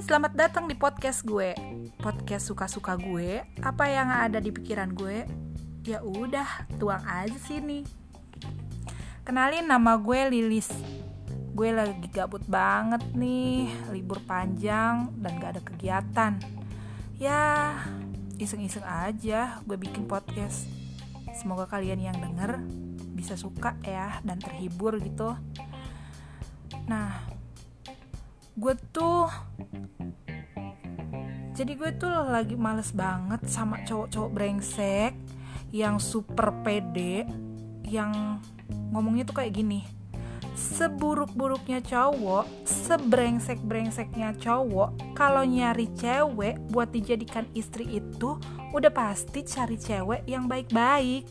selamat datang di podcast gue. Podcast suka-suka gue, apa yang ada di pikiran gue, ya udah, tuang aja sini. Kenalin nama gue Lilis. Gue lagi gabut banget nih, libur panjang dan gak ada kegiatan. Ya, iseng-iseng aja gue bikin podcast. Semoga kalian yang denger bisa suka ya dan terhibur gitu. Nah, gue tuh jadi gue tuh lagi males banget sama cowok-cowok brengsek yang super pede yang ngomongnya tuh kayak gini. Seburuk-buruknya cowok sebrengsek-brengseknya cowok kalau nyari cewek buat dijadikan istri itu udah pasti cari cewek yang baik-baik.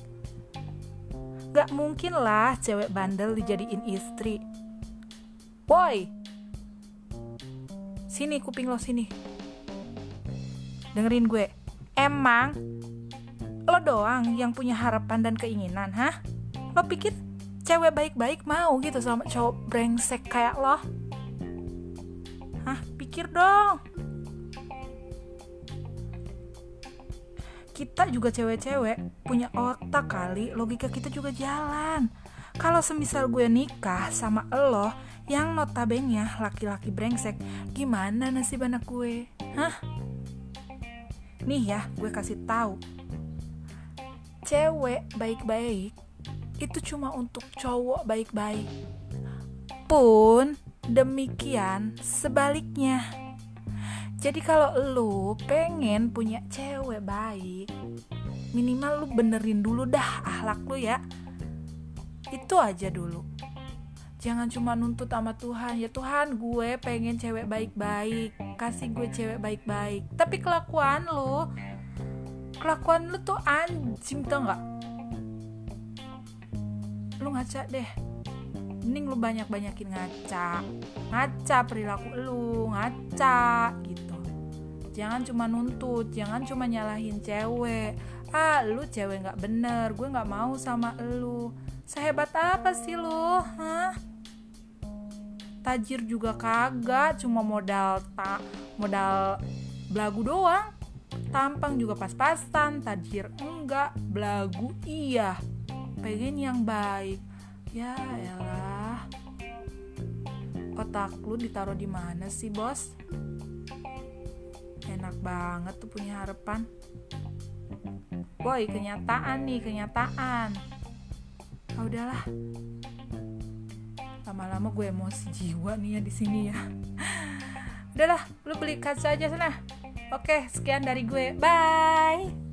Gak mungkin lah cewek bandel dijadiin istri. Boy Sini kuping lo sini dengerin gue. Emang lo doang yang punya harapan dan keinginan hah? Lo pikir cewek baik-baik mau gitu sama cowok brengsek kayak lo? Hah? Pikir dong. Kita juga cewek-cewek punya otak kali. Logika kita juga jalan. Kalau semisal gue nikah sama lo yang notabene laki-laki brengsek gimana nasib anak gue? Hah Nih ya, gue kasih tahu. Cewek baik-baik itu cuma untuk cowok baik-baik. Pun demikian sebaliknya. Jadi kalau lu pengen punya cewek baik, minimal lu benerin dulu dah ahlak lu ya. Itu aja dulu jangan cuma nuntut sama Tuhan. Ya Tuhan gue pengen cewek baik-baik. Kasih gue cewek baik-baik. Tapi kelakuan lo kelakuan lo tuh anjing tau nggak? Lu ngaca deh. Mending lu banyak-banyakin ngaca. Ngaca perilaku lu ngaca gitu. Jangan cuma nuntut jangan cuma nyalahin cewek. Ah lu cewek nggak bener gue nggak mau sama lu. Sehebat apa sih lu? Hah tajir juga kagak cuma modal tak modal belagu doang. Tampang juga pas-pasan tajir enggak belagu iya. Pengen yang baik. Ya elah. Otak lu ditaruh di mana sih bos? Enak banget tuh punya harapan. Boy kenyataan nih kenyataan. Ah udahlah lama-lama gue emosi jiwa nih ya di sini ya. Udahlah lu beli kaca aja sana. Oke sekian dari gue. Bye